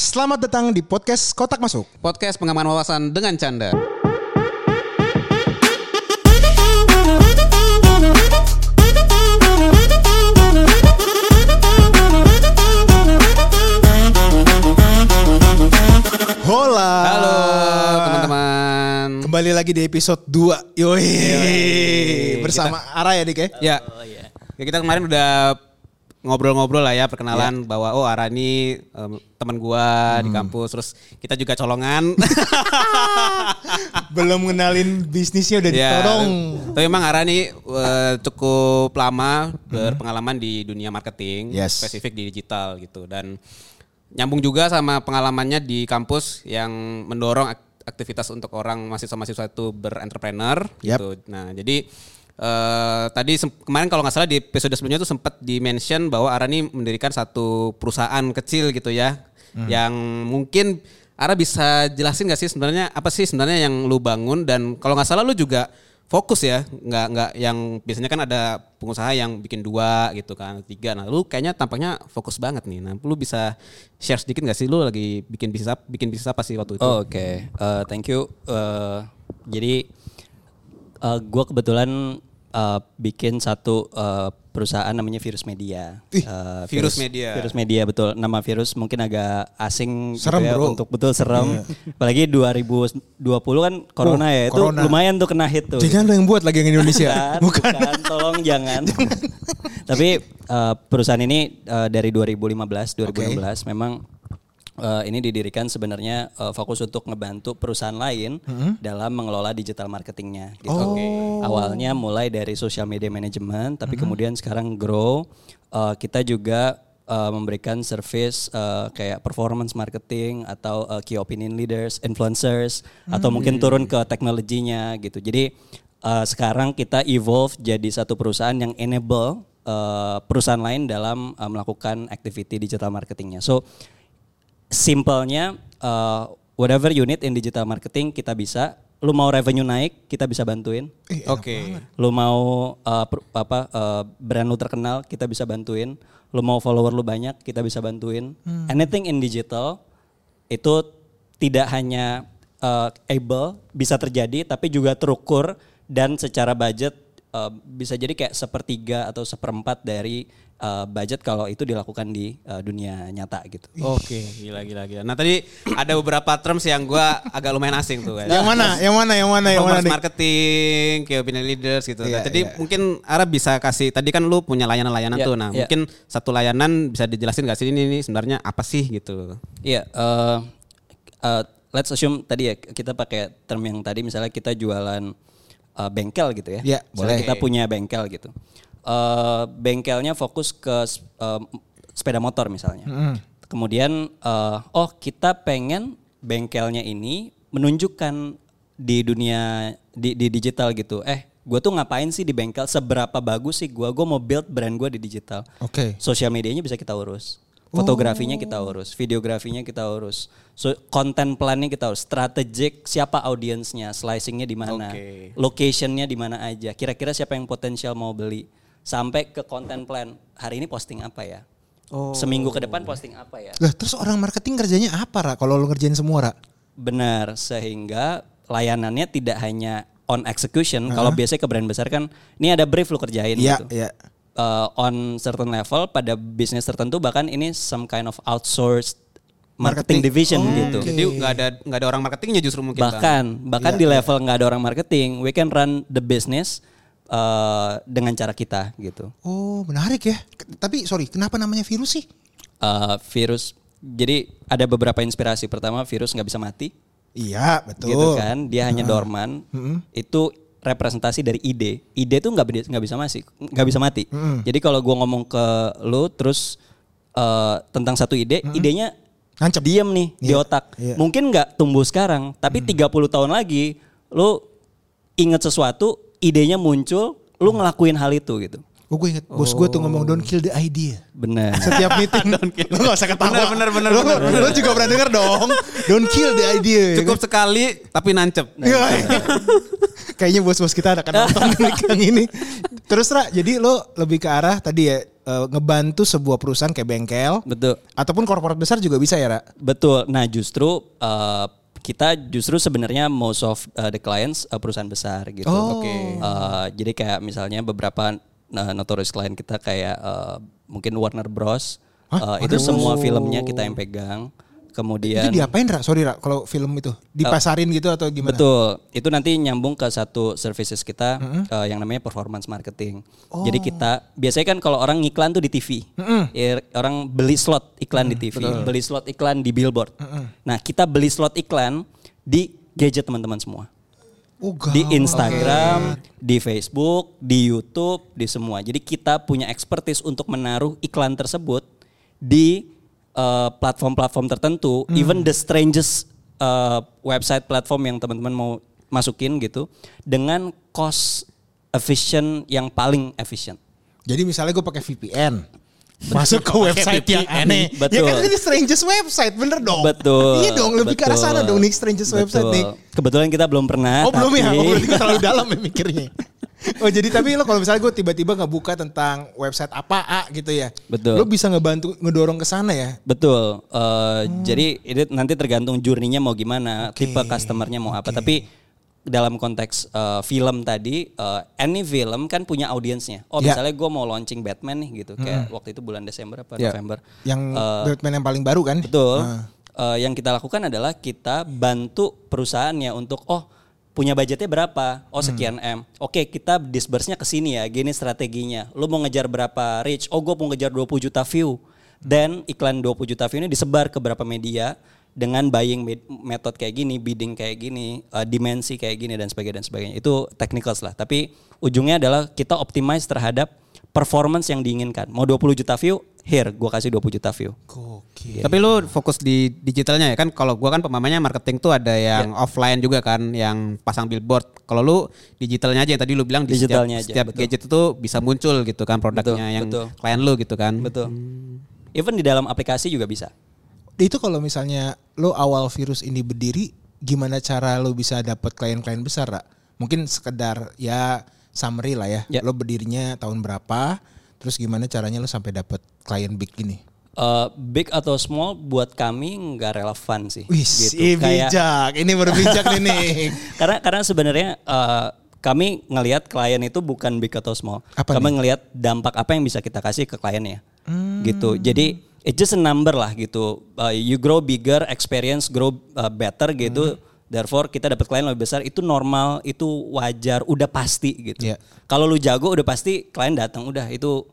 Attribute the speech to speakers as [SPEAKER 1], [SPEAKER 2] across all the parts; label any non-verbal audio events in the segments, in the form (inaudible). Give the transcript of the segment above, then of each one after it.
[SPEAKER 1] Selamat datang di podcast Kotak Masuk.
[SPEAKER 2] Podcast pengaman wawasan dengan canda.
[SPEAKER 1] Hola.
[SPEAKER 2] Halo teman-teman.
[SPEAKER 1] Kembali lagi di episode 2. Yoi. Bersama Ara ya Dik ya?
[SPEAKER 2] Ya, ya kita kemarin udah ngobrol-ngobrol lah ya perkenalan bahwa oh Ara ini em, teman gua di kampus terus kita juga colongan. (laughs)
[SPEAKER 1] Belum ngenalin bisnisnya udah
[SPEAKER 2] ya.
[SPEAKER 1] ditodong.
[SPEAKER 2] Tapi emang Ara ini eh, cukup lama berpengalaman di dunia marketing,
[SPEAKER 1] Yes.
[SPEAKER 2] spesifik di digital gitu dan nyambung juga sama pengalamannya di kampus yang mendorong ak- aktivitas untuk orang mahasiswa-mahasiswa itu berentrepreneur
[SPEAKER 1] Yap.
[SPEAKER 2] gitu. Nah, jadi eh, tadi kemarin kalau nggak salah di episode sebelumnya itu sempat di-mention bahwa Ara ini mendirikan satu perusahaan kecil gitu ya yang mungkin Ara bisa jelasin nggak sih sebenarnya apa sih sebenarnya yang lu bangun? Dan kalau nggak salah lu juga fokus ya nggak nggak yang biasanya kan ada pengusaha yang bikin dua gitu kan tiga. Nah lu kayaknya tampaknya fokus banget nih. Nah lu bisa share sedikit nggak sih? Lu lagi bikin bisnis apa bikin bisnis apa sih waktu itu?
[SPEAKER 3] Oh, Oke, Eh, thank you. Eh, jadi gue kebetulan eh, bikin satu eh, perusahaan namanya Virus Media.
[SPEAKER 1] Ih,
[SPEAKER 3] Eh,
[SPEAKER 2] Virus Media.
[SPEAKER 3] Virus Media betul. Nama virus mungkin agak asing gitu
[SPEAKER 1] Serem,
[SPEAKER 3] ya
[SPEAKER 1] bro.
[SPEAKER 3] untuk betul serem. Apalagi 2020 kan corona
[SPEAKER 1] Oh,
[SPEAKER 3] ya itu
[SPEAKER 1] corona.
[SPEAKER 3] lumayan tuh kena hit tuh.
[SPEAKER 1] Jangan lo yang buat lagi yang Indonesia. (laughs)
[SPEAKER 3] Bukan, bukan, tolong jangan. (laughs) Tapi eh, perusahaan ini eh, dari 2015, 2016 memang eh, ini didirikan sebenarnya eh, fokus untuk ngebantu perusahaan lain dalam mengelola digital marketingnya. Gitu. Awalnya mulai dari social media management, tapi kemudian sekarang grow. Eh, kita juga eh, memberikan service eh, kayak performance marketing atau eh, key opinion leaders, influencers, atau mungkin turun ke teknologinya gitu. Jadi eh, sekarang kita evolve jadi satu perusahaan yang enable eh, perusahaan lain dalam eh, melakukan activity digital marketingnya. So simpelnya uh, whatever you need in digital marketing kita bisa. Lu mau revenue naik, kita bisa bantuin.
[SPEAKER 2] oke
[SPEAKER 3] Lu mau uh, per- apa uh, brand lu terkenal, kita bisa bantuin. Lu mau follower lu banyak, kita bisa bantuin. Anything in digital itu tidak hanya uh, able bisa terjadi, tapi juga terukur dan secara budget uh, bisa jadi kayak sepertiga atau seperempat dari uh, budget kalau itu dilakukan di uh, dunia nyata gitu.
[SPEAKER 2] Oke, gila gila gila. Nah tadi ada beberapa terms yang gua agak lumayan asing tuh.
[SPEAKER 1] Yang mana? Yang mana? Yang mana? Yang mana?
[SPEAKER 2] Marketing, key opinion leaders gitu.
[SPEAKER 1] Iya,
[SPEAKER 2] Nah, Jadi
[SPEAKER 1] iya.
[SPEAKER 2] mungkin Ara bisa kasih tadi kan lu punya layanan-layanan
[SPEAKER 3] Iya,
[SPEAKER 2] tuh. Nah,
[SPEAKER 3] iya.
[SPEAKER 2] mungkin satu layanan bisa dijelasin gak sih ini, ini sebenarnya apa sih gitu.
[SPEAKER 3] Iya, eh, eh, let's assume tadi ya kita pakai term yang tadi misalnya kita jualan eh, bengkel gitu ya.
[SPEAKER 1] Iya,
[SPEAKER 3] Misalnya
[SPEAKER 1] boleh.
[SPEAKER 3] Kita punya bengkel gitu. Eh, bengkelnya fokus ke eh, sepeda motor misalnya. Kemudian eh, oh kita pengen bengkelnya ini menunjukkan di dunia di, di digital gitu. Eh, gue tuh ngapain sih di bengkel? Seberapa bagus sih gue? Gue mau build brand gue di digital
[SPEAKER 1] Oke.
[SPEAKER 3] sosial medianya bisa kita urus. Fotografinya kita urus, videografinya kita urus. So konten plannya kita urus, strategik siapa audiensnya, slicingnya di mana,
[SPEAKER 2] Oke.
[SPEAKER 3] locationnya di mana aja, kira-kira siapa yang potensial mau beli, sampai ke konten plan. Hari ini posting apa ya? Seminggu ke depan posting apa ya?
[SPEAKER 1] Lah, terus orang marketing kerjanya apa, Ra? Kalau lo ngerjain semua, Ra?
[SPEAKER 3] Benar, sehingga layanannya tidak hanya on execution. Kalau biasanya ke brand besar kan, ini ada brief lu kerjain
[SPEAKER 1] Iya,
[SPEAKER 3] gitu.
[SPEAKER 1] iya.
[SPEAKER 3] Uh, on certain level pada bisnis tertentu bahkan ini some kind of outsourced marketing,
[SPEAKER 1] Marketing.
[SPEAKER 3] division
[SPEAKER 1] Oh,
[SPEAKER 3] gitu.
[SPEAKER 2] Jadi nggak ada nggak ada orang marketingnya justru mungkin. Bang.
[SPEAKER 3] Bahkan bahkan
[SPEAKER 1] Iya,
[SPEAKER 3] di level nggak ada orang marketing, we can run the business uh, dengan cara kita gitu.
[SPEAKER 1] Oh, menarik ya. K- Tapi sorry, kenapa namanya virus sih?
[SPEAKER 3] Uh, virus jadi ada beberapa inspirasi. Pertama virus nggak bisa mati,
[SPEAKER 1] Iya, betul.
[SPEAKER 3] gitu kan? Dia hanya dorman. Itu representasi dari ide. Ide tuh nggak nggak bisa mati, nggak bisa mati. Jadi kalau gua ngomong ke lu terus uh, tentang satu ide, idenya
[SPEAKER 1] Nancep.
[SPEAKER 3] diem nih di
[SPEAKER 1] Iya,
[SPEAKER 3] otak.
[SPEAKER 1] iya.
[SPEAKER 3] Mungkin nggak tumbuh sekarang, tapi 30 tahun lagi lu inget sesuatu, idenya muncul, lu ngelakuin hal itu gitu.
[SPEAKER 1] Oh, gue inget bos gue tuh ngomong don't kill the idea.
[SPEAKER 3] Benar. (laughs)
[SPEAKER 1] Setiap (laughs) meeting. lo gak usah ketawa.
[SPEAKER 2] Bener, bener, bener,
[SPEAKER 1] Lo,
[SPEAKER 2] bener,
[SPEAKER 1] lo juga pernah denger dong. Don't kill the idea. ya
[SPEAKER 2] Cukup sekali tapi nancep.
[SPEAKER 1] Iya. (laughs) Kayaknya bos-bos kita akan (laughs) nonton yang ini. Terus Ra, jadi lo lebih ke arah tadi ya eh, ngebantu sebuah perusahaan kayak bengkel
[SPEAKER 3] Betul.
[SPEAKER 1] ataupun korporat besar juga bisa ya, Ra?
[SPEAKER 3] Betul. Nah, justru uh, kita justru sebenarnya most of uh, the clients uh, perusahaan besar gitu.
[SPEAKER 1] Oh.
[SPEAKER 2] Oke.
[SPEAKER 3] Uh, jadi kayak misalnya beberapa uh, notorious client kita kayak uh, mungkin Warner Bros.
[SPEAKER 1] Hah?
[SPEAKER 3] Uh, itu semua filmnya kita yang pegang. Kemudian
[SPEAKER 1] Itu diapain, Ra? Sorry, Ra, kalau film itu dipasarin gitu atau gimana?
[SPEAKER 3] Betul. Itu nanti nyambung ke satu services kita uh, yang namanya performance marketing. Jadi kita biasanya kan kalau orang ngiklan tuh di TV. Ya, orang beli slot iklan di TV, beli slot iklan di billboard. Nah, kita beli slot iklan di gadget teman-teman semua.
[SPEAKER 1] Oh,
[SPEAKER 3] Di. Instagram, di Facebook, di YouTube, di semua. Jadi kita punya expertise untuk menaruh iklan tersebut di uh, platform-platform tertentu, even the strangest uh, website platform yang teman-teman mau masukin gitu, dengan cost efficient yang paling efisien.
[SPEAKER 1] Jadi misalnya gue pakai VPN. Masuk ke website yang aneh.
[SPEAKER 3] Betul.
[SPEAKER 1] Ya kan ini strangest website, bener dong.
[SPEAKER 3] Betul.
[SPEAKER 1] Iya dong, lebih ke arah sana dong nih strangest website
[SPEAKER 3] betul.
[SPEAKER 1] nih.
[SPEAKER 3] Kebetulan kita belum pernah.
[SPEAKER 1] Oh belum ya?
[SPEAKER 3] tapi-
[SPEAKER 1] Oh berarti terlalu dalam ya mikirnya. (laughs) Oh jadi tapi lo kalau misalnya gue tiba-tiba ngebuka tentang website apa A gitu ya.
[SPEAKER 3] Betul.
[SPEAKER 1] Lo bisa ngebantu ngedorong ke sana ya.
[SPEAKER 3] Betul. Eh, Jadi itu nanti tergantung journey-nya mau gimana, tipe customernya mau apa. Tapi dalam konteks eh, film tadi, eh, any film kan punya audiensnya. Oh
[SPEAKER 1] Ya.
[SPEAKER 3] misalnya gue mau launching Batman nih gitu, kayak waktu itu bulan Desember apa
[SPEAKER 2] Ya.
[SPEAKER 3] November.
[SPEAKER 1] Yang
[SPEAKER 3] Eh,
[SPEAKER 1] Batman yang paling baru kan?
[SPEAKER 3] Betul.
[SPEAKER 1] Ah.
[SPEAKER 3] Eh, yang kita lakukan adalah kita bantu perusahaannya untuk oh punya budgetnya berapa? Oh sekian M. Oke kita disburse-nya ke sini ya. Gini strateginya. Lu mau ngejar berapa reach? Oh gue mau ngejar 20 juta view. Dan iklan 20 juta view ini disebar ke berapa media dengan buying method kayak gini, bidding kayak gini, eh, dimensi kayak gini dan sebagainya dan sebagainya. Itu technicals lah. Tapi ujungnya adalah kita optimize terhadap performance yang diinginkan. Mau 20 juta view, here gue kasih 20 juta view.
[SPEAKER 1] Gokil.
[SPEAKER 2] Tapi lu fokus di digitalnya ya kan? Kalau gua kan pemahamannya marketing tuh ada yang offline juga kan, yang pasang billboard. Kalau lu digitalnya aja yang tadi lu bilang di setiap-
[SPEAKER 3] Digitalnya aja,
[SPEAKER 2] setiap,
[SPEAKER 3] betul.
[SPEAKER 2] gadget itu bisa muncul gitu kan produknya
[SPEAKER 3] Betul,
[SPEAKER 2] yang
[SPEAKER 3] betul.
[SPEAKER 2] klien lu gitu kan.
[SPEAKER 3] Betul. Even di dalam aplikasi juga bisa.
[SPEAKER 1] Itu kalau misalnya lo awal virus ini berdiri, gimana cara lo bisa dapat klien-klien besar, Ra? Mungkin sekedar ya summary lah ya.
[SPEAKER 3] Ya.
[SPEAKER 1] Lo berdirinya tahun berapa? Terus gimana caranya lo sampai dapat klien big gini?
[SPEAKER 3] Eh, big atau small buat kami nggak relevan sih.
[SPEAKER 1] Wih,
[SPEAKER 3] gitu.
[SPEAKER 1] ih,
[SPEAKER 3] Kayak-
[SPEAKER 1] bijak. Ini baru bijak nih nih. (laughs)
[SPEAKER 3] karena karena sebenarnya eh, kami ngelihat klien itu bukan big atau small.
[SPEAKER 1] Apa
[SPEAKER 3] kami ngelihat dampak apa yang bisa kita kasih ke kliennya.
[SPEAKER 1] Hmm.
[SPEAKER 3] Gitu. Jadi it's just a number lah gitu. Uh, you grow bigger, experience grow uh, better gitu.
[SPEAKER 1] Hmm.
[SPEAKER 3] Therefore kita dapat klien lebih besar itu normal, itu wajar, udah pasti gitu.
[SPEAKER 1] Iya.
[SPEAKER 3] Kalau lu jago udah pasti klien datang, udah itu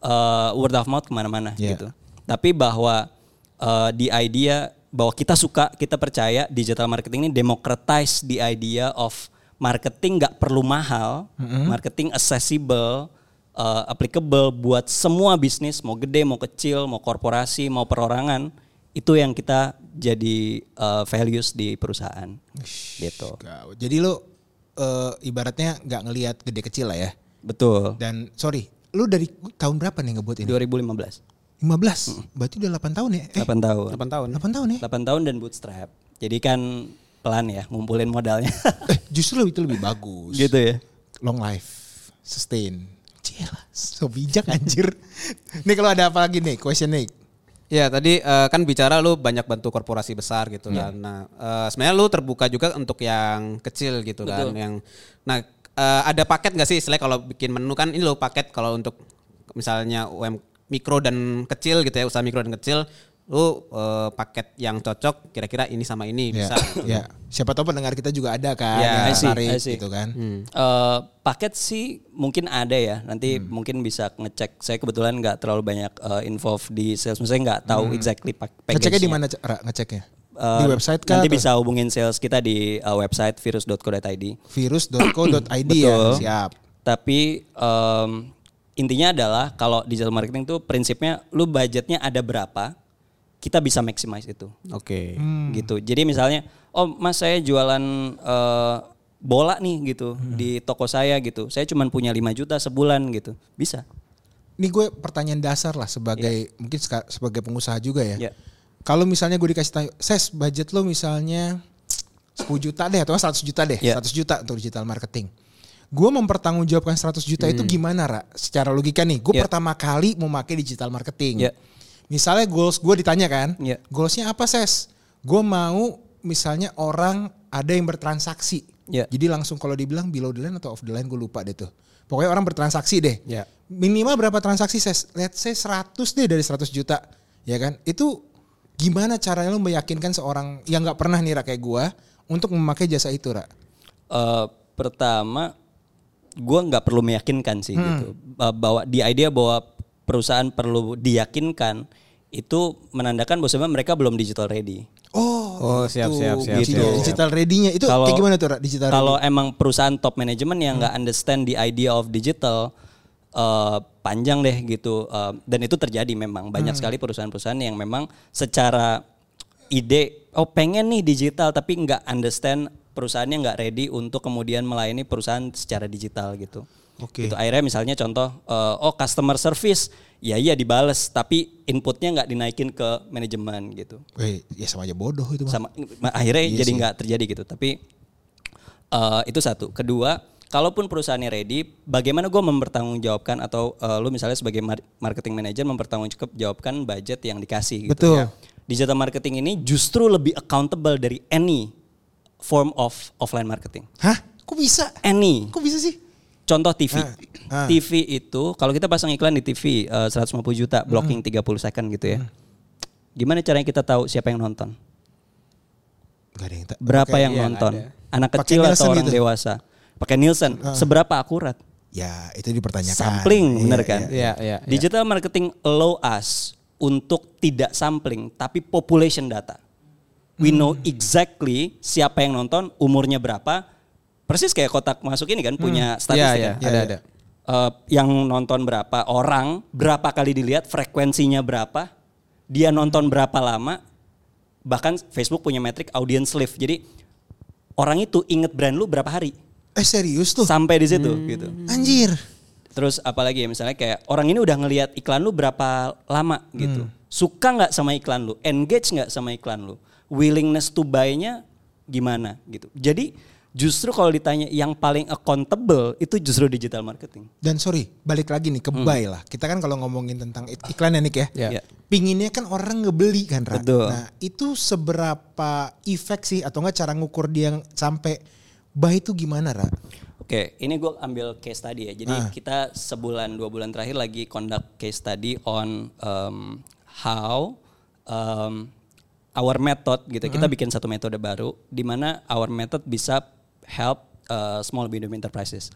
[SPEAKER 3] uh, word of mouth ke mana-mana
[SPEAKER 1] Iya.
[SPEAKER 3] gitu. Tapi bahwa uh, di idea bahwa kita suka, kita percaya digital marketing ini democratize the idea of marketing nggak perlu mahal, marketing accessible, uh, applicable buat semua bisnis, mau gede, mau kecil, mau korporasi, mau perorangan, itu yang kita jadi uh, values di perusahaan, gitu.
[SPEAKER 1] Gawat. Jadi lo eh, ibaratnya nggak ngelihat gede kecil lah ya.
[SPEAKER 3] Betul.
[SPEAKER 1] Dan sorry, lo dari tahun berapa nih ngebuat ini?
[SPEAKER 3] 2015,
[SPEAKER 1] 15. Berarti udah 8 tahun ya? Eh,
[SPEAKER 3] 8 tahun.
[SPEAKER 2] 8 tahun.
[SPEAKER 1] 8 tahun ya?
[SPEAKER 3] 8 tahun dan bootstrap. Jadi kan pelan ya ngumpulin modalnya.
[SPEAKER 1] Eh, justru itu lebih bagus. (laughs)
[SPEAKER 3] gitu ya.
[SPEAKER 1] Long life, sustain. Cila, so bijak anjir. (laughs) nih kalau ada apa lagi nih, question nih.
[SPEAKER 2] Ya tadi eh, kan bicara lu banyak bantu korporasi besar gitu
[SPEAKER 3] Iya.
[SPEAKER 2] kan. Nah eh, sebenarnya lu terbuka juga untuk yang kecil gitu kan.
[SPEAKER 3] Betul.
[SPEAKER 2] Yang nah eh, ada paket nggak sih? Selain kalau bikin menu kan ini lo paket kalau untuk misalnya UM mikro dan kecil gitu ya usaha mikro dan kecil, lu eh, paket yang cocok kira-kira ini sama ini
[SPEAKER 1] Ya,
[SPEAKER 2] bisa. gitu.
[SPEAKER 1] ya. Siapa tahu pendengar kita juga ada kan
[SPEAKER 2] Ya,
[SPEAKER 1] yang
[SPEAKER 3] see.
[SPEAKER 1] gitu kan.
[SPEAKER 3] Eh, paket sih mungkin ada ya. Nanti mungkin bisa ngecek. Saya kebetulan nggak terlalu banyak eh, involved di sales. Saya nggak tahu exactly pak
[SPEAKER 1] Ngeceknya di mana ngeceknya?
[SPEAKER 3] Eh,
[SPEAKER 1] di website kah?
[SPEAKER 3] Nanti
[SPEAKER 1] atau
[SPEAKER 3] bisa hubungin sales kita di eh, website virus.co.id.
[SPEAKER 1] virus.co.id ya. Siap.
[SPEAKER 3] Tapi em, intinya adalah kalau digital marketing tuh prinsipnya lu budgetnya ada berapa, kita bisa maximize itu.
[SPEAKER 2] Oke.
[SPEAKER 1] Hmm.
[SPEAKER 3] Gitu. Jadi misalnya, oh Mas saya jualan eh, bola nih gitu
[SPEAKER 1] Hmm.
[SPEAKER 3] di toko saya gitu. Saya cuma punya 5 juta sebulan gitu. Bisa.
[SPEAKER 1] Ini gue pertanyaan dasar lah sebagai mungkin seka- sebagai pengusaha juga ya.
[SPEAKER 3] Ya.
[SPEAKER 1] Kalau misalnya gue dikasih tahu, ses budget lo misalnya 10 juta deh atau 100 juta deh,
[SPEAKER 3] Ya.
[SPEAKER 1] 100 juta untuk digital marketing. gue mempertanggungjawabkan 100 juta itu gimana Ra? Secara logika nih, gue
[SPEAKER 3] Ya.
[SPEAKER 1] pertama kali mau pakai digital marketing.
[SPEAKER 3] Ya.
[SPEAKER 1] Misalnya goals gue ditanya kan,
[SPEAKER 3] Ya.
[SPEAKER 1] goalsnya apa ses? Gue mau misalnya orang ada yang bertransaksi.
[SPEAKER 3] Ya.
[SPEAKER 1] Jadi langsung kalau dibilang below the line atau off the line gue lupa deh tuh. Pokoknya orang bertransaksi deh.
[SPEAKER 2] Ya.
[SPEAKER 1] Minimal berapa transaksi ses? Let's say 100 deh dari 100 juta. Ya kan? Itu gimana caranya lu meyakinkan seorang yang nggak pernah nih kayak gue untuk memakai jasa itu Ra?
[SPEAKER 3] Eh, pertama, gue nggak perlu meyakinkan sih gitu Eh, bahwa di idea bahwa perusahaan perlu diyakinkan itu menandakan bahwa sebenarnya mereka belum digital ready.
[SPEAKER 1] Oh,
[SPEAKER 2] Oh, siap,
[SPEAKER 1] itu
[SPEAKER 2] siap, siap,
[SPEAKER 3] siap.
[SPEAKER 1] Digital ready-nya itu
[SPEAKER 3] Kalau-
[SPEAKER 1] kayak gimana tuh Ra? Digital
[SPEAKER 3] Kalau emang perusahaan top management yang nggak understand the idea of digital eh, panjang deh gitu Eh, dan itu terjadi memang banyak sekali perusahaan-perusahaan yang memang secara ide oh pengen nih digital tapi nggak understand perusahaannya nggak ready untuk kemudian melayani perusahaan secara digital gitu.
[SPEAKER 1] Oke.
[SPEAKER 3] Gitu. Akhirnya misalnya contoh eh, oh customer service ya iya dibales tapi inputnya nggak dinaikin ke manajemen gitu
[SPEAKER 1] Weh, ya sama aja bodoh itu mah.
[SPEAKER 3] sama ma- akhirnya
[SPEAKER 1] Iya
[SPEAKER 3] jadi nggak terjadi gitu tapi eh, itu satu kedua kalaupun perusahaannya ready bagaimana gue mempertanggungjawabkan atau eh, lu misalnya sebagai mar- marketing manager mempertanggungjawabkan budget yang dikasih gitu
[SPEAKER 1] Betul.
[SPEAKER 3] ya. digital marketing ini justru lebih accountable dari any form of offline marketing
[SPEAKER 1] Hah? Kok bisa?
[SPEAKER 3] any
[SPEAKER 1] Kok bisa sih?
[SPEAKER 3] Contoh TV.
[SPEAKER 1] Ah, ah.
[SPEAKER 3] TV itu kalau kita pasang iklan di TV eh, 150 juta, blocking 30 second gitu ya. Gimana caranya kita tahu siapa yang nonton?
[SPEAKER 1] Gak ada yang.
[SPEAKER 3] Berapa yang
[SPEAKER 2] iya,
[SPEAKER 3] nonton?
[SPEAKER 2] ada.
[SPEAKER 3] Anak
[SPEAKER 1] Pakai
[SPEAKER 3] kecil
[SPEAKER 1] Nielsen
[SPEAKER 3] atau orang
[SPEAKER 1] gitu?
[SPEAKER 3] dewasa? Pakai Nielsen. Seberapa akurat?
[SPEAKER 1] Ya itu dipertanyakan.
[SPEAKER 3] Sampling,
[SPEAKER 1] Iya,
[SPEAKER 3] bener
[SPEAKER 1] iya.
[SPEAKER 3] kan?
[SPEAKER 2] Iya, iya. iya.
[SPEAKER 3] Digital marketing allow us untuk tidak sampling tapi population data. We know exactly siapa yang nonton, umurnya berapa. Persis kayak kotak masuk ini kan punya statistik.
[SPEAKER 2] Iya, iya,
[SPEAKER 3] kan?
[SPEAKER 2] ada,
[SPEAKER 1] Iya,
[SPEAKER 2] ada.
[SPEAKER 3] Eh, yang nonton berapa orang, berapa kali dilihat, frekuensinya berapa, dia nonton berapa lama, bahkan Facebook punya metrik audience lift. Jadi orang itu inget brand lu berapa hari
[SPEAKER 1] Eh serius tuh?
[SPEAKER 3] sampai di situ gitu.
[SPEAKER 1] Anjir.
[SPEAKER 3] Terus apalagi ya misalnya kayak orang ini udah ngelihat iklan lu berapa lama gitu. Suka nggak sama iklan lu, engage nggak sama iklan lu, willingness to buy-nya gimana gitu. Jadi justru kalau ditanya yang paling accountable itu justru digital marketing.
[SPEAKER 1] Dan sorry, balik lagi nih ke buy lah. Kita kan kalau ngomongin tentang ik- iklan ya Nick ya.
[SPEAKER 3] Iya.
[SPEAKER 1] Pinginnya kan orang ngebeli kan Ra.
[SPEAKER 3] Betul.
[SPEAKER 1] Nah itu seberapa efek sih atau enggak cara ngukur dia yang sampai buy itu gimana Ra?
[SPEAKER 3] Oke, ini gue ambil case study ya. Jadi kita sebulan dua bulan terakhir lagi conduct case study on um, how um, our method gitu. Kita bikin satu metode baru di mana our method bisa help uh, small medium enterprises.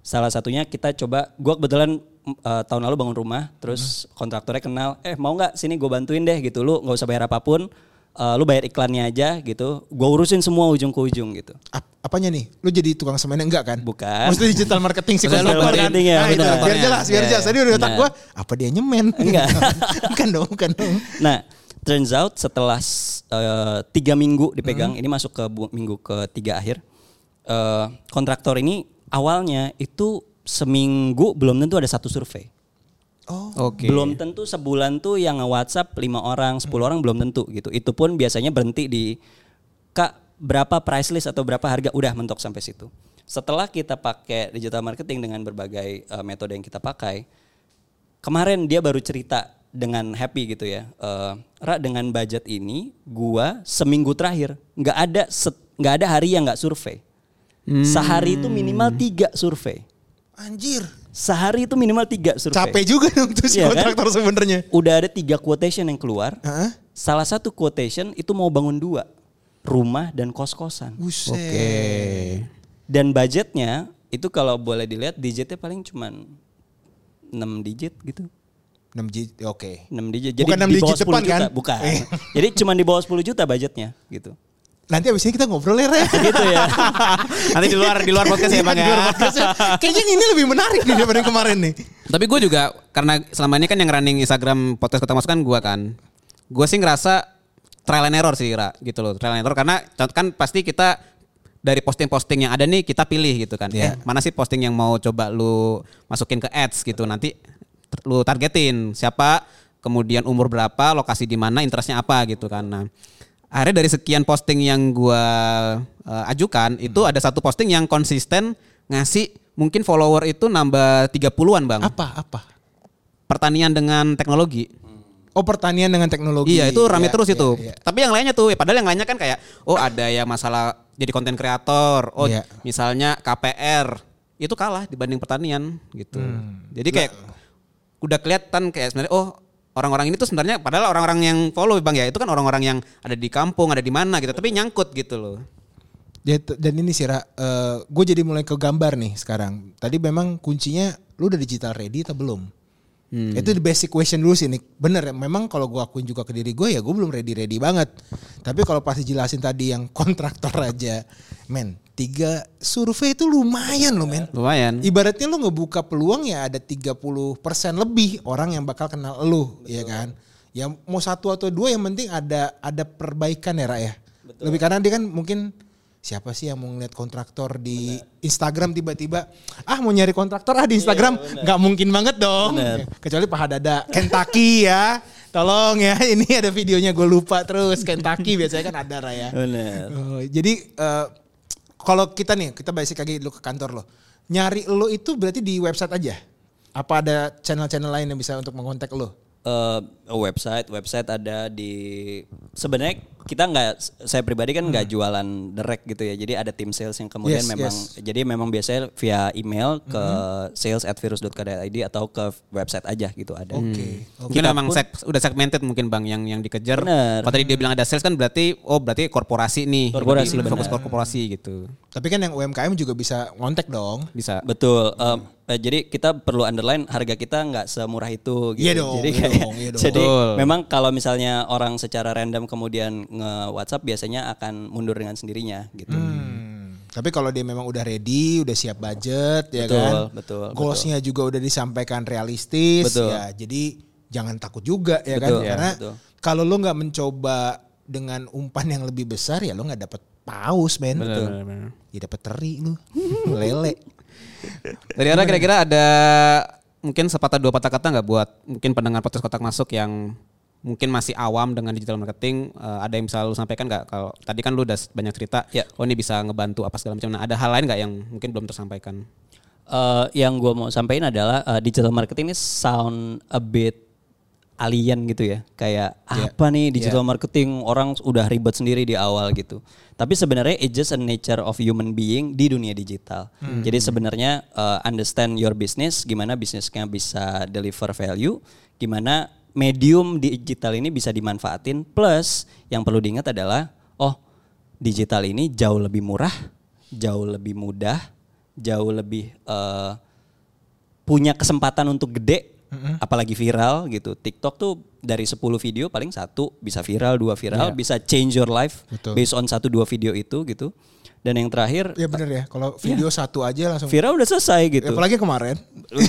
[SPEAKER 3] Salah satunya kita coba. Gue kebetulan uh, tahun lalu bangun rumah, terus kontraktornya kenal. Eh mau nggak sini gue bantuin deh gitu. Lu nggak usah bayar apa pun. uh, lu bayar iklannya aja gitu. Gue urusin semua ujung ke ujung gitu.
[SPEAKER 1] Ap- apanya nih? Lu jadi tukang semennya enggak kan?
[SPEAKER 3] Bukan.
[SPEAKER 1] Maksudnya digital marketing sih
[SPEAKER 3] Digital
[SPEAKER 1] kan?
[SPEAKER 3] marketing ya,
[SPEAKER 1] Nah, itu, biar jelas, biar
[SPEAKER 3] Iya,
[SPEAKER 1] jelas. Tadi udah otak
[SPEAKER 3] benar.
[SPEAKER 1] gua, apa dia nyemen?
[SPEAKER 3] Enggak. (laughs)
[SPEAKER 1] bukan dong, bukan dong.
[SPEAKER 3] Nah, turns out setelah eh, tiga minggu dipegang, ini masuk ke minggu ketiga akhir, eh, kontraktor ini awalnya itu seminggu belum tentu ada satu survei.
[SPEAKER 1] Oh,
[SPEAKER 2] Oke.
[SPEAKER 3] Belum tentu sebulan tuh yang nge-WhatsApp lima orang, 10 orang belum tentu gitu. Itu pun biasanya berhenti di Kak berapa price list atau berapa harga udah mentok sampai situ. Setelah kita pakai digital marketing dengan berbagai eh, metode yang kita pakai, kemarin dia baru cerita dengan happy gitu ya. Eh, Ra dengan budget ini gua seminggu terakhir nggak ada set- nggak ada hari yang nggak survei. Sehari itu minimal tiga survei.
[SPEAKER 1] anjir.
[SPEAKER 3] Sehari itu minimal tiga survei.
[SPEAKER 1] Capek juga (laughs) dong tuh si
[SPEAKER 3] Iya kan?
[SPEAKER 1] kontraktor sebenarnya.
[SPEAKER 3] Udah ada tiga quotation yang keluar.
[SPEAKER 1] Heeh.
[SPEAKER 3] Salah satu quotation itu mau bangun dua. Rumah dan kos-kosan.
[SPEAKER 1] Buset.
[SPEAKER 2] Oke.
[SPEAKER 3] Dan budgetnya itu kalau boleh dilihat digitnya paling cuman 6 digit gitu.
[SPEAKER 1] 6 G, oke.
[SPEAKER 3] 6 digit. Jadi
[SPEAKER 1] Bukan enam
[SPEAKER 3] di
[SPEAKER 1] digit
[SPEAKER 3] bawah 10
[SPEAKER 1] depan,
[SPEAKER 3] juta.
[SPEAKER 1] kan?
[SPEAKER 3] Bukan. (laughs) Jadi cuman di bawah 10 juta budgetnya gitu.
[SPEAKER 1] Nanti abis ini kita ngobrol ya, Re. (laughs)
[SPEAKER 3] Gitu ya.
[SPEAKER 2] Nanti di luar di luar podcast ya bang
[SPEAKER 1] Di
[SPEAKER 2] ya.
[SPEAKER 1] ya. Kayaknya ini lebih menarik nih daripada yang kemarin nih.
[SPEAKER 2] Tapi gue juga karena selama ini kan yang running Instagram podcast kota masukan gue kan. Gue sih ngerasa trial and error sih Ra, gitu loh. Trial and error karena kan pasti kita dari posting-posting yang ada nih kita pilih gitu kan.
[SPEAKER 1] Iya.
[SPEAKER 2] Eh, mana sih posting yang mau coba lu masukin ke ads gitu. Nanti lu targetin siapa, kemudian umur berapa, lokasi di mana, interestnya apa gitu kan. Nah, akhirnya dari sekian posting yang gua eh, ajukan itu ada satu posting yang konsisten ngasih mungkin follower itu nambah 30-an bang.
[SPEAKER 1] Apa apa?
[SPEAKER 2] Pertanian dengan teknologi.
[SPEAKER 1] Oh pertanian dengan teknologi.
[SPEAKER 2] Iya itu rame
[SPEAKER 1] Iya,
[SPEAKER 2] terus
[SPEAKER 1] iya,
[SPEAKER 2] itu.
[SPEAKER 1] iya.
[SPEAKER 2] Tapi yang lainnya tuh, ya padahal yang lainnya kan kayak, oh ada yang masalah jadi konten kreator, oh
[SPEAKER 1] Iya.
[SPEAKER 2] misalnya KPR, itu kalah dibanding pertanian gitu.
[SPEAKER 1] Hmm.
[SPEAKER 2] Jadi kayak udah kelihatan kayak sebenarnya, oh orang-orang ini tuh sebenarnya padahal orang-orang yang follow bang ya itu kan orang-orang yang ada di kampung, ada di mana gitu, tapi nyangkut gitu loh.
[SPEAKER 1] Ya, Dan ini sih Ra, gue jadi mulai ke gambar nih sekarang. Tadi memang kuncinya lu udah digital ready atau belum? Itu the basic question dulu sih Nick. Bener ya, memang kalau gue akuin juga ke diri gue ya gue belum ready-ready banget. Tapi kalau pas dijelasin tadi yang (laughs) kontraktor aja, men, tiga survei itu lumayan loh men.
[SPEAKER 2] Lumayan.
[SPEAKER 1] Ibaratnya lu ngebuka peluang ya ada 30% lebih orang yang bakal kenal lu, ya kan? Ya mau satu atau dua yang penting ada ada perbaikan ya Ra ya. Lebih karena dia kan mungkin siapa sih yang mau ngeliat kontraktor di Instagram tiba-tiba ah mau nyari kontraktor ah di Instagram nggak mungkin banget dong. Kecuali Pak Hadada Kentucky ya. Tolong ya (laughs) ini ada videonya gue lupa terus Kentucky biasanya kan ada Ra ya.
[SPEAKER 3] Bener.
[SPEAKER 1] Oh, jadi eh, kalau kita nih, kita basic lagi dulu ke kantor lo. Nyari lo itu berarti di website aja? Apa ada channel-channel lain yang bisa untuk mengontak lo?
[SPEAKER 3] Eh, website website ada di sebenarnya kita nggak saya pribadi kan nggak jualan direct gitu ya jadi ada tim sales yang kemudian
[SPEAKER 1] Yes,
[SPEAKER 3] memang
[SPEAKER 1] yes.
[SPEAKER 3] jadi memang biasanya via email ke sales at virus.co.id atau ke website aja gitu ada
[SPEAKER 1] Oke.
[SPEAKER 2] Mungkin memang seg- udah segmented mungkin bang yang yang dikejar.
[SPEAKER 3] Bener.
[SPEAKER 2] Kalau tadi dia bilang ada sales kan berarti oh berarti korporasi nih.
[SPEAKER 3] Korporasi,
[SPEAKER 2] lebih, lebih fokus korporasi gitu.
[SPEAKER 1] Tapi kan yang UMKM juga bisa ngontek dong.
[SPEAKER 2] Bisa.
[SPEAKER 3] Betul. Eh, jadi kita perlu underline harga kita nggak semurah itu. Gitu.
[SPEAKER 1] Iya dong,
[SPEAKER 3] Jadi
[SPEAKER 1] iya
[SPEAKER 3] kayak,
[SPEAKER 1] dong, iya (laughs) dong.
[SPEAKER 3] jadi
[SPEAKER 2] Betul.
[SPEAKER 3] memang kalau misalnya orang secara random kemudian nge WhatsApp biasanya akan mundur dengan sendirinya gitu.
[SPEAKER 1] Hmm. Tapi kalau dia memang udah ready, udah siap budget, ya
[SPEAKER 3] Betul,
[SPEAKER 1] kan?
[SPEAKER 3] betul,
[SPEAKER 1] Goalsnya juga udah disampaikan realistis,
[SPEAKER 3] Betul.
[SPEAKER 1] ya. Jadi jangan takut juga, ya
[SPEAKER 3] Betul,
[SPEAKER 1] kan?
[SPEAKER 3] ya,
[SPEAKER 1] Karena
[SPEAKER 3] betul.
[SPEAKER 1] kalau lo nggak mencoba dengan umpan yang lebih besar, ya lo nggak dapet paus, men.
[SPEAKER 2] Benar, benar.
[SPEAKER 1] Ya dapet teri lu, (laughs) lele.
[SPEAKER 2] Dari kira-kira ada mungkin sepatah dua patah kata nggak buat mungkin pendengar podcast kotak masuk yang mungkin masih awam dengan digital marketing eh, ada yang bisa lu sampaikan nggak kalau tadi kan lu udah banyak cerita
[SPEAKER 3] Ya.
[SPEAKER 2] oh ini bisa ngebantu apa segala macam nah ada hal lain nggak yang mungkin belum tersampaikan
[SPEAKER 3] Eh, yang gue mau sampaikan adalah eh, digital marketing ini sound a bit alien gitu ya. Kayak apa nih digital marketing orang udah ribet sendiri di awal gitu. Tapi sebenarnya it's just a nature of human being di dunia digital. Jadi sebenarnya eh, understand your business, gimana bisnisnya bisa deliver value, gimana medium digital ini bisa dimanfaatin. Plus yang perlu diingat adalah oh digital ini jauh lebih murah, jauh lebih mudah, jauh lebih eh, punya kesempatan untuk gede, apalagi viral gitu. TikTok tuh dari 10 video paling satu bisa viral, dua viral, bisa change your life
[SPEAKER 1] Betul.
[SPEAKER 3] based on satu dua video itu gitu. Dan yang terakhir
[SPEAKER 1] Ya bener ya, kalau video satu aja langsung.
[SPEAKER 3] viral udah selesai gitu.
[SPEAKER 1] Apalagi kemarin,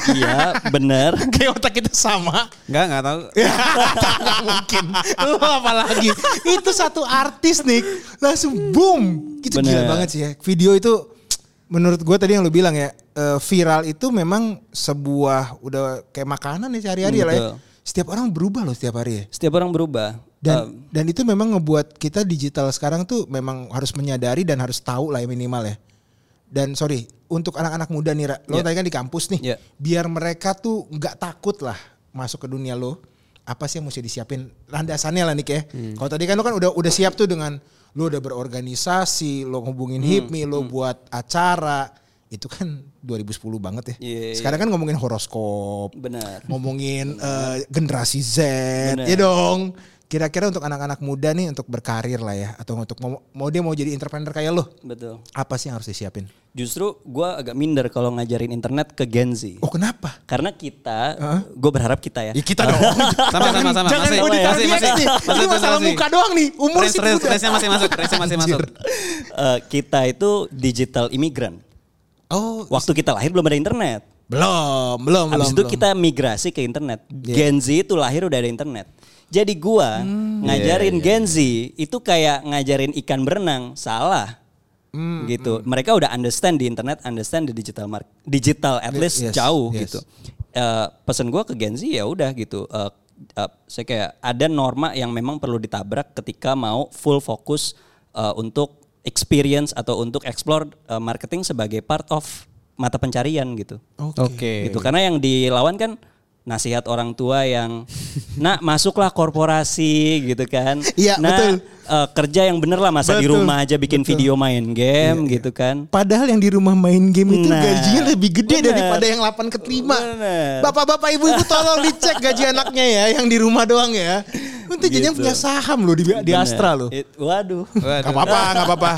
[SPEAKER 3] iya, bener. (laughs)
[SPEAKER 1] kayak otak kita sama.
[SPEAKER 2] nggak nggak tahu (laughs)
[SPEAKER 1] Nggak mungkin. Lu apalagi. Itu satu artis nih. Langsung boom. Itu gila
[SPEAKER 3] Bener.
[SPEAKER 1] banget sih ya. Video itu menurut gue tadi yang lu bilang ya. eh, viral itu memang sebuah udah kayak makanan ya sehari-hari
[SPEAKER 3] Hmm,
[SPEAKER 1] lah ya. Setiap orang berubah loh setiap hari ya.
[SPEAKER 3] Setiap orang berubah.
[SPEAKER 1] Dan dan itu memang ngebuat kita digital sekarang tuh memang harus menyadari dan harus tahu lah ya minimal ya. Dan sorry, untuk anak-anak muda nih, Ra, lo
[SPEAKER 3] Iya.
[SPEAKER 1] tadi kan di kampus nih,
[SPEAKER 3] Iya.
[SPEAKER 1] biar mereka tuh nggak takut lah masuk ke dunia lo. Apa sih yang mesti disiapin landasannya lah nih ya.
[SPEAKER 3] Hmm.
[SPEAKER 1] Kalau tadi kan lo kan udah udah siap tuh dengan lo udah berorganisasi, lo hubungin
[SPEAKER 3] Hmm,
[SPEAKER 1] HIPMI, lo buat acara. Itu kan 2010 banget ya.
[SPEAKER 3] Iya, iya.
[SPEAKER 1] Sekarang kan ngomongin horoskop,
[SPEAKER 3] Benar.
[SPEAKER 1] ngomongin eh, generasi Z,
[SPEAKER 3] Bener.
[SPEAKER 1] ya dong. Kira-kira untuk anak-anak muda nih untuk berkarir lah ya, atau untuk mau, mau dia mau jadi entrepreneur kayak lo,
[SPEAKER 3] Betul.
[SPEAKER 1] apa sih yang harus disiapin?
[SPEAKER 3] Justru gue agak minder kalau ngajarin internet ke Gen Z.
[SPEAKER 1] Oh kenapa?
[SPEAKER 3] Karena kita, gue berharap kita ya.
[SPEAKER 1] Ya kita dong. (laughs)
[SPEAKER 2] sama sama sama
[SPEAKER 1] Jangan
[SPEAKER 2] masih masih masih
[SPEAKER 1] nih.
[SPEAKER 2] masih
[SPEAKER 1] Ini masalah
[SPEAKER 2] masih.
[SPEAKER 1] muka doang nih. Umur sih
[SPEAKER 2] masih masuk masih masuk (laughs)
[SPEAKER 3] Eh, kita itu digital immigrant.
[SPEAKER 1] Oh
[SPEAKER 3] Waktu kita lahir belum ada internet.
[SPEAKER 1] belum, belum, belum.
[SPEAKER 3] Habis itu
[SPEAKER 1] belum.
[SPEAKER 3] kita migrasi ke internet. Gen Z itu lahir udah ada internet. Jadi gua
[SPEAKER 1] Hmm.
[SPEAKER 3] ngajarin
[SPEAKER 1] Iya,
[SPEAKER 3] Gen Z itu kayak ngajarin ikan berenang, salah.
[SPEAKER 1] Hmm,
[SPEAKER 3] gitu. Mereka udah understand di internet, understand di digital mark, digital at least
[SPEAKER 1] Yes,
[SPEAKER 3] jauh
[SPEAKER 1] yes.
[SPEAKER 3] gitu. Eh, pesan gua ke Gen Z ya udah gitu. Eh, eh, saya kayak ada norma yang memang perlu ditabrak ketika mau full fokus eh, untuk experience atau untuk explore eh, marketing sebagai part of mata pencarian gitu.
[SPEAKER 2] Oke.
[SPEAKER 3] Gitu karena yang dilawan kan nasihat orang tua yang nak masuklah korporasi gitu kan.
[SPEAKER 1] Iya,
[SPEAKER 3] nah,
[SPEAKER 1] betul.
[SPEAKER 3] eh, kerja yang bener lah masa di
[SPEAKER 1] Betul,
[SPEAKER 3] rumah aja bikin video main game gitu kan.
[SPEAKER 1] Padahal yang di rumah main game itu
[SPEAKER 3] Nah,
[SPEAKER 1] gajinya lebih gede
[SPEAKER 3] bener.
[SPEAKER 1] daripada yang 8 ke 5.
[SPEAKER 3] Bener.
[SPEAKER 1] Bapak-bapak ibu-ibu tolong dicek gaji anaknya ya yang di rumah doang ya. Nanti jadinya punya saham loh di, di Astra loh.
[SPEAKER 3] It- waduh.
[SPEAKER 1] Gak apa-apa, gak apa-apa.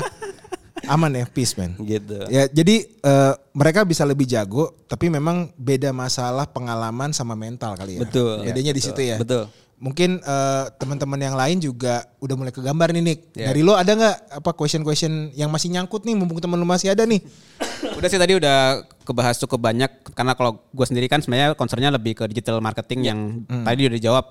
[SPEAKER 1] Aman ya, peace man.
[SPEAKER 3] gitu.
[SPEAKER 1] Ya, jadi eh, mereka bisa lebih jago, tapi memang beda masalah pengalaman sama mental kali ya.
[SPEAKER 3] Betul.
[SPEAKER 1] Bedanya di situ ya.
[SPEAKER 3] Betul.
[SPEAKER 1] Mungkin eh, teman-teman yang lain juga udah mulai kegambar nih Nick. Dari lo ada nggak apa question-question yang masih nyangkut nih, mumpung teman lo masih ada nih?
[SPEAKER 2] Udah sih tadi udah kebahas cukup banyak karena kalau gue sendiri kan sebenarnya concernnya lebih ke digital marketing yang tadi udah dijawab.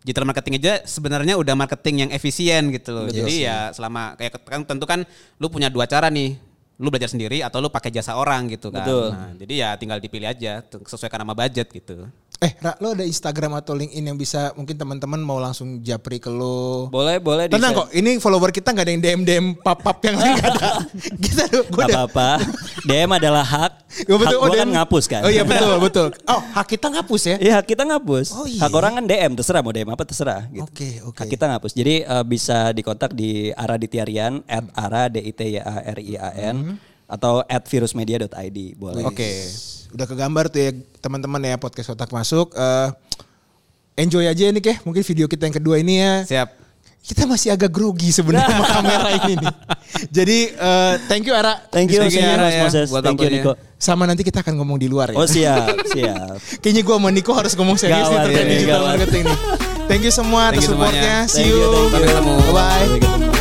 [SPEAKER 2] Digital marketing aja sebenarnya udah marketing yang efisien gitu loh. Jadi ya selama kayak kan tentu kan lu punya dua cara nih. Lu belajar sendiri atau lu pakai jasa orang gitu kan.
[SPEAKER 3] Betul.
[SPEAKER 2] Nah, jadi ya tinggal dipilih aja sesuaikan sama budget gitu.
[SPEAKER 1] Eh, Ra, lo ada Instagram atau LinkedIn yang bisa mungkin teman-teman mau langsung japri ke lo?
[SPEAKER 3] Boleh, boleh.
[SPEAKER 1] Tenang
[SPEAKER 3] di-share.
[SPEAKER 1] kok, ini follower kita nggak ada yang DM DM pap-pap yang (laughs) lain ada. kita gue
[SPEAKER 3] Gak apa-apa. DM adalah hak.
[SPEAKER 1] Oh, betul.
[SPEAKER 3] hak
[SPEAKER 1] Oh,
[SPEAKER 3] gua kan ngapus kan.
[SPEAKER 1] Oh iya betul betul. Oh hak kita ngapus ya?
[SPEAKER 3] Iya hak kita ngapus.
[SPEAKER 1] Oh, iya.
[SPEAKER 3] Hak orang kan DM terserah mau DM apa terserah. Gitu.
[SPEAKER 1] Oke oke.
[SPEAKER 3] Hak kita ngapus. Jadi eh, bisa dikontak di Ara Ditiarian at Ara D I T Y A R I A N atau at virusmedia.id boleh.
[SPEAKER 1] Oke. Udah kegambar tuh ya teman-teman ya podcast otak masuk. Eh, enjoy aja nih keh. Mungkin video kita yang kedua ini ya.
[SPEAKER 2] Siap.
[SPEAKER 1] Kita masih agak grogi sebenarnya sama kamera (laughs) ini nih. Jadi eh, thank you Ara.
[SPEAKER 3] Thank you,
[SPEAKER 2] Thank you,
[SPEAKER 3] thank you,
[SPEAKER 2] Ara,
[SPEAKER 3] Mas
[SPEAKER 2] ya,
[SPEAKER 3] Moses.
[SPEAKER 2] buat
[SPEAKER 3] Thank you. Niko.
[SPEAKER 1] Sama nanti kita akan ngomong di luar ya.
[SPEAKER 3] Oh siap, (laughs) siap.
[SPEAKER 1] Kayaknya gue sama Niko harus ngomong serius nih
[SPEAKER 3] Gawat
[SPEAKER 1] terkait
[SPEAKER 3] ini,
[SPEAKER 1] digital
[SPEAKER 3] gawat.
[SPEAKER 1] marketing nih. Thank you semua
[SPEAKER 2] Thank
[SPEAKER 1] atas
[SPEAKER 2] you semuanya.
[SPEAKER 1] supportnya. See
[SPEAKER 3] Thank
[SPEAKER 1] you.
[SPEAKER 3] you, thank you.
[SPEAKER 2] Sampai ketemu.
[SPEAKER 1] Bye.
[SPEAKER 3] Ketemu.